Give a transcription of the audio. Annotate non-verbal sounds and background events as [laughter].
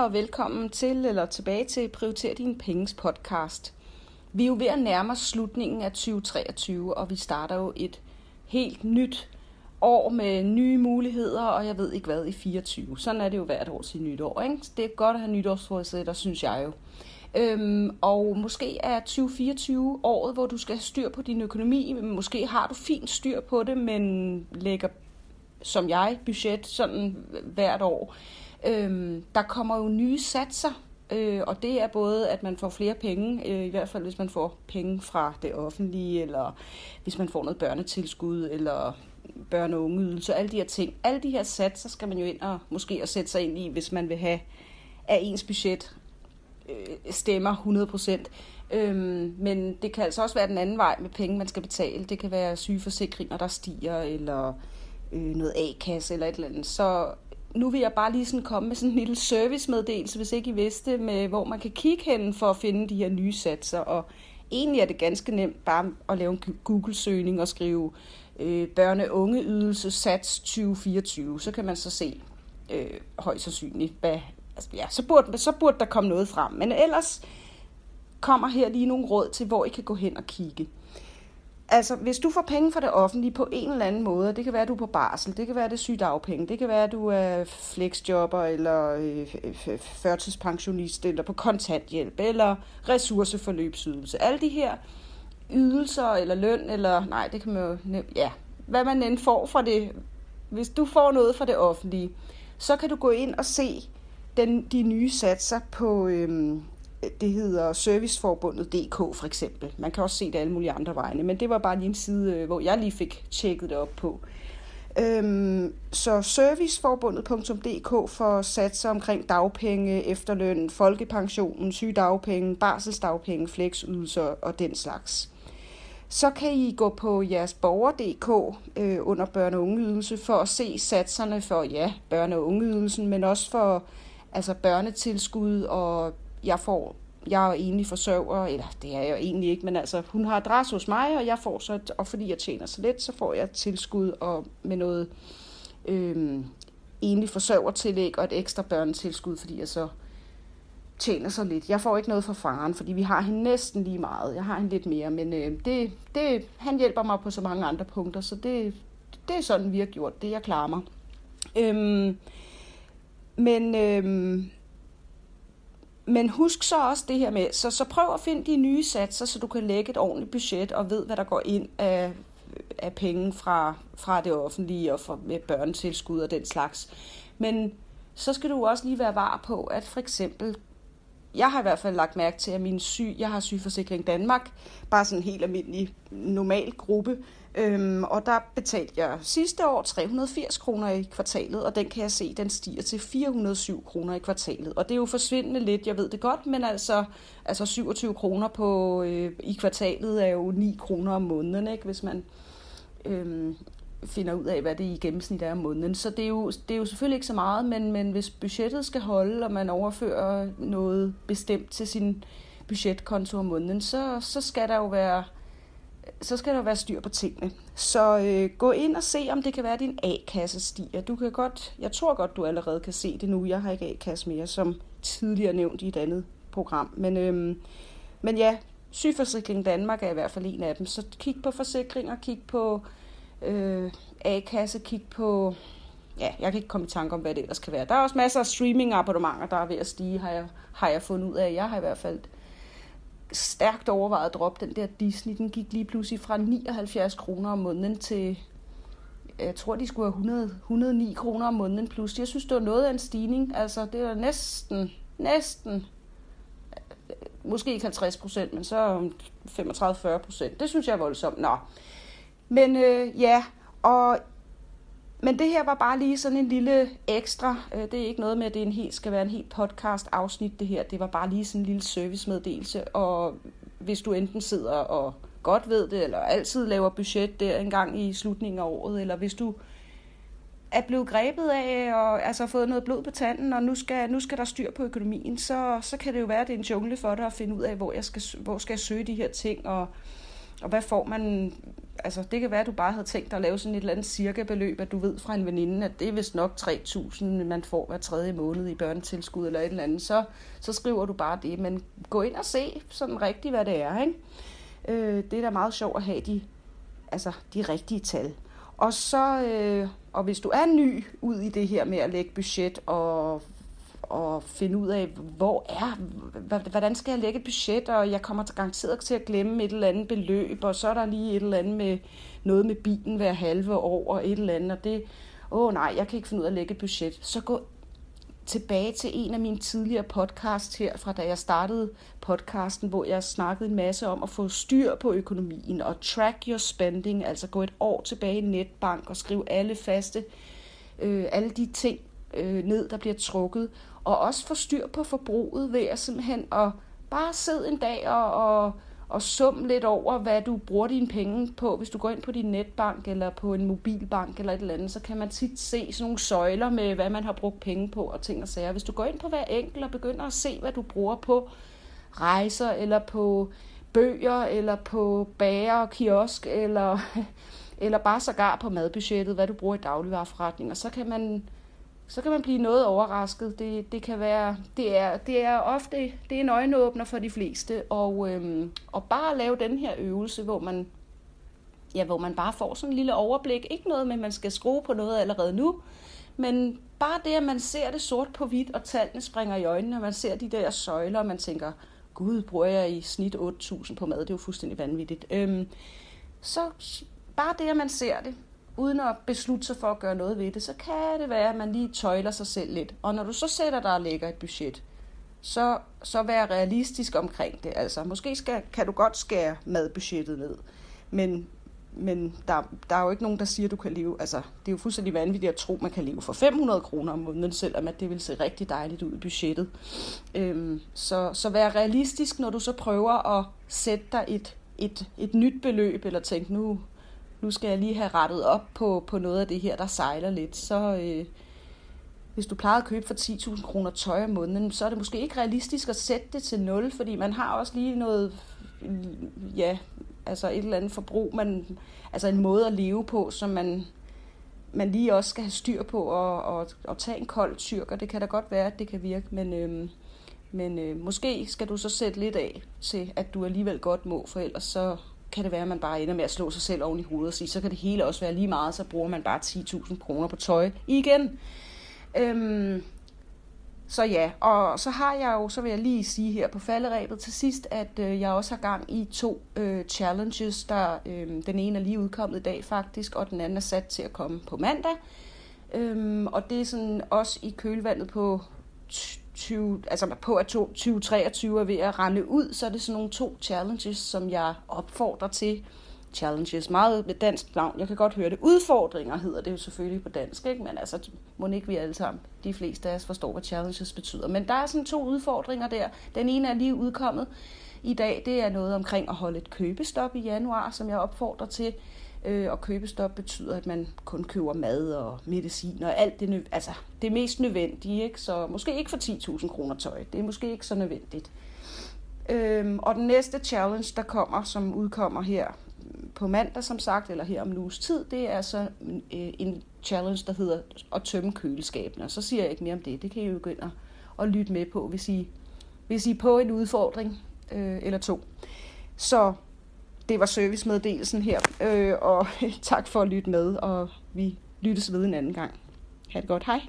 Og velkommen til eller tilbage til Prioriter dine penges podcast. Vi er jo ved at nærme os slutningen af 2023, og vi starter jo et helt nyt år med nye muligheder, og jeg ved ikke hvad i 24. Sådan er det jo hvert år til nytår. Ikke? Det er godt at have nytårsforsætter, synes jeg jo. Øhm, og måske er 2024 året, hvor du skal have styr på din økonomi. Måske har du fint styr på det, men lægger, som jeg, budget sådan hvert år. Øhm, der kommer jo nye satser, øh, og det er både, at man får flere penge, øh, i hvert fald hvis man får penge fra det offentlige, eller hvis man får noget børnetilskud, eller børne- og ungeydelse, alle de her ting. Alle de her satser skal man jo ind og måske at sætte sig ind i, hvis man vil have, at ens budget øh, stemmer 100%. Øhm, men det kan altså også være den anden vej med penge, man skal betale. Det kan være sygeforsikringer, der stiger, eller øh, noget A-kasse eller et eller andet. Så nu vil jeg bare lige sådan komme med sådan en lille servicemeddelelse, hvis ikke I vidste, med, hvor man kan kigge hen for at finde de her nye satser. Og egentlig er det ganske nemt bare at lave en Google-søgning og skrive øh, børne-unge-ydelse sats 2024. Så kan man så se øh, højst sandsynligt, hvad, altså, ja, så burde, så burde der komme noget frem. Men ellers kommer her lige nogle råd til, hvor I kan gå hen og kigge. Altså, hvis du får penge fra det offentlige på en eller anden måde, det kan være, at du er på barsel, det kan være, at det er sygdagpenge, det kan være, at du er flexjobber, eller øh, øh, førtidspensionist, eller på kontanthjælp, eller ressourceforløbsydelse. Alle de her ydelser, eller løn, eller nej, det kan man jo, nemt, ja, hvad man end får fra det. Hvis du får noget fra det offentlige, så kan du gå ind og se den, de nye satser på, øhm, det hedder serviceforbundet.dk for eksempel. Man kan også se det alle mulige andre vegne, men det var bare lige en side, øh, hvor jeg lige fik tjekket det op på. Øhm, så serviceforbundet.dk for satser omkring dagpenge, efterløn, folkepensionen, sygedagpenge, barselsdagpenge, fleksydelser og den slags. Så kan I gå på jeres borger.dk øh, under børne- og ungeydelse for at se satserne for ja, børne- og ungeydelsen, men også for altså børnetilskud og jeg får, jeg er egentlig forsørger, eller det er jeg egentlig ikke, men altså hun har adresse hos mig, og jeg får så, og fordi jeg tjener så lidt, så får jeg tilskud og med noget øhm, egentlig forsørgertillæg og et ekstra børnetilskud, fordi jeg så tjener så lidt. Jeg får ikke noget fra faren, fordi vi har hende næsten lige meget. Jeg har hende lidt mere, men øh, det, det, han hjælper mig på så mange andre punkter, så det, det er sådan, vi har gjort det. Jeg klarer mig. Øhm, men øhm, men husk så også det her med, så, så prøv at finde de nye satser, så du kan lægge et ordentligt budget og ved, hvad der går ind af, af penge fra, fra det offentlige og fra, med børnetilskud og den slags. Men så skal du også lige være var på, at for eksempel, jeg har i hvert fald lagt mærke til, at min syg, jeg har sygeforsikring Danmark, bare sådan en helt almindelig normal gruppe, Øhm, og der betalte jeg sidste år 380 kroner i kvartalet, og den kan jeg se, den stiger til 407 kroner i kvartalet. Og det er jo forsvindende lidt, jeg ved det godt, men altså, altså 27 kroner på, øh, i kvartalet er jo 9 kroner om måneden, ikke? hvis man øhm, finder ud af, hvad det i gennemsnit er om måneden. Så det er jo, det er jo selvfølgelig ikke så meget, men, men hvis budgettet skal holde, og man overfører noget bestemt til sin budgetkonto om måneden, så, så skal der jo være så skal der være styr på tingene. Så øh, gå ind og se, om det kan være, at din A-kasse stiger. Du kan godt, jeg tror godt, du allerede kan se det nu. Jeg har ikke A-kasse mere, som tidligere nævnt i et andet program. Men, øh, men ja, Sygeforsikring Danmark er i hvert fald en af dem. Så kig på forsikringer, kig på øh, øh, A-kasse, kig på... Ja, jeg kan ikke komme i tanke om, hvad det ellers kan være. Der er også masser af streaming-abonnementer, der er ved at stige, har jeg, har jeg fundet ud af. Jeg har i hvert fald stærkt overvejet at droppe den der Disney. Den gik lige pludselig fra 79 kroner om måneden til, jeg tror, de skulle have 100, 109 kroner om måneden plus. Jeg synes, det var noget af en stigning. Altså, det er næsten, næsten, øh, måske ikke 50 procent, men så 35-40 procent. Det synes jeg er voldsomt. Nå. Men øh, ja, og men det her var bare lige sådan en lille ekstra. Øh, det er ikke noget med, at det en helt, skal være en helt podcast afsnit det her. Det var bare lige sådan en lille servicemeddelelse. Og hvis du enten sidder og godt ved det, eller altid laver budget der en gang i slutningen af året, eller hvis du er blevet grebet af og altså fået noget blod på tanden, og nu skal, nu skal der styr på økonomien, så, så kan det jo være, at det er en jungle for dig at finde ud af, hvor, jeg skal, hvor skal jeg søge de her ting, og og hvad får man altså det kan være, at du bare havde tænkt dig at lave sådan et eller andet cirka beløb, at du ved fra en veninde, at det er vist nok 3.000, man får hver tredje måned i børnetilskud eller et eller andet, så, så skriver du bare det. Men gå ind og se sådan rigtigt, hvad det er. Ikke? Øh, det er da meget sjovt at have de, altså, de rigtige tal. Og så, øh, og hvis du er ny ud i det her med at lægge budget og og finde ud af, hvor er, hvordan skal jeg lægge et budget, og jeg kommer garanteret til at glemme et eller andet beløb, og så er der lige et eller andet med noget med bilen hver halve år, og et eller andet, og det, åh oh, nej, jeg kan ikke finde ud af at lægge et budget. Så gå tilbage til en af mine tidligere podcasts her, fra da jeg startede podcasten, hvor jeg snakkede en masse om at få styr på økonomien og track your spending, altså gå et år tilbage i netbank og skrive alle faste, øh, alle de ting øh, ned, der bliver trukket, og også få styr på forbruget ved at simpelthen at bare sidde en dag og, og, og sum lidt over, hvad du bruger dine penge på. Hvis du går ind på din netbank eller på en mobilbank eller et eller andet, så kan man tit se sådan nogle søjler med, hvad man har brugt penge på og ting og sager. Hvis du går ind på hver enkelt og begynder at se, hvad du bruger på rejser eller på bøger eller på bager og kiosk eller, [laughs] eller bare sågar på madbudgettet, hvad du bruger i dagligvarerforretninger, så kan man så kan man blive noget overrasket. Det, det kan være, det er, det er ofte, det er en øjenåbner for de fleste, og, øhm, og bare lave den her øvelse, hvor man, ja, hvor man bare får sådan en lille overblik. Ikke noget med, at man skal skrue på noget allerede nu, men bare det, at man ser det sort på hvidt, og tallene springer i øjnene, og man ser de der søjler, og man tænker, gud, bruger jeg i snit 8.000 på mad, det er jo fuldstændig vanvittigt. Øhm, så bare det, at man ser det, uden at beslutte sig for at gøre noget ved det, så kan det være, at man lige tøjler sig selv lidt. Og når du så sætter dig og lægger et budget, så, så vær realistisk omkring det. Altså, måske skal, kan du godt skære madbudgettet ned, men, men der, der er jo ikke nogen, der siger, at du kan leve. Altså, det er jo fuldstændig vanvittigt at tro, at man kan leve for 500 kroner om måneden, selvom at det vil se rigtig dejligt ud i budgettet. Øhm, så, så vær realistisk, når du så prøver at sætte dig et, et, et nyt beløb, eller tænk, nu, nu skal jeg lige have rettet op på, på noget af det her, der sejler lidt, så øh, hvis du plejer at købe for 10.000 kroner tøj om måneden, så er det måske ikke realistisk at sætte det til 0, fordi man har også lige noget, ja, altså et eller andet forbrug, man, altså en måde at leve på, som man, man lige også skal have styr på, og, og, og tage en kold tyrker, det kan da godt være, at det kan virke, men, øh, men øh, måske skal du så sætte lidt af til, at du alligevel godt må, for ellers så kan det være, at man bare ender med at slå sig selv oven i hovedet og sige, så kan det hele også være lige meget, så bruger man bare 10.000 kroner på tøj igen. Øhm, så ja, og så har jeg jo, så vil jeg lige sige her på falderæbet til sidst, at øh, jeg også har gang i to øh, challenges, der øh, den ene er lige udkommet i dag faktisk, og den anden er sat til at komme på mandag. Øhm, og det er sådan også i kølvandet på 20, altså på at 2023 er ved at rende ud, så er det sådan nogle to challenges, som jeg opfordrer til. Challenges, meget med dansk navn, jeg kan godt høre det. Udfordringer hedder det jo selvfølgelig på dansk, ikke? men altså må ikke vi alle sammen, de fleste af os forstår, hvad challenges betyder. Men der er sådan to udfordringer der. Den ene er lige udkommet i dag, det er noget omkring at holde et købestop i januar, som jeg opfordrer til. Øh, og købestop betyder, at man kun køber mad og medicin og alt det, altså det mest nødvendige. Ikke? Så måske ikke for 10.000 kroner tøj. Det er måske ikke så nødvendigt. Øhm, og den næste challenge, der kommer, som udkommer her på mandag, som sagt, eller her om en uges tid, det er så øh, en challenge, der hedder at tømme køleskabene. Så siger jeg ikke mere om det. Det kan I jo begynde at, at lytte med på, hvis I, hvis I er på en udfordring øh, eller to. Så det var servicemeddelelsen her, øh, og [laughs] tak for at lytte med, og vi lyttes ved en anden gang. Ha' det godt, hej!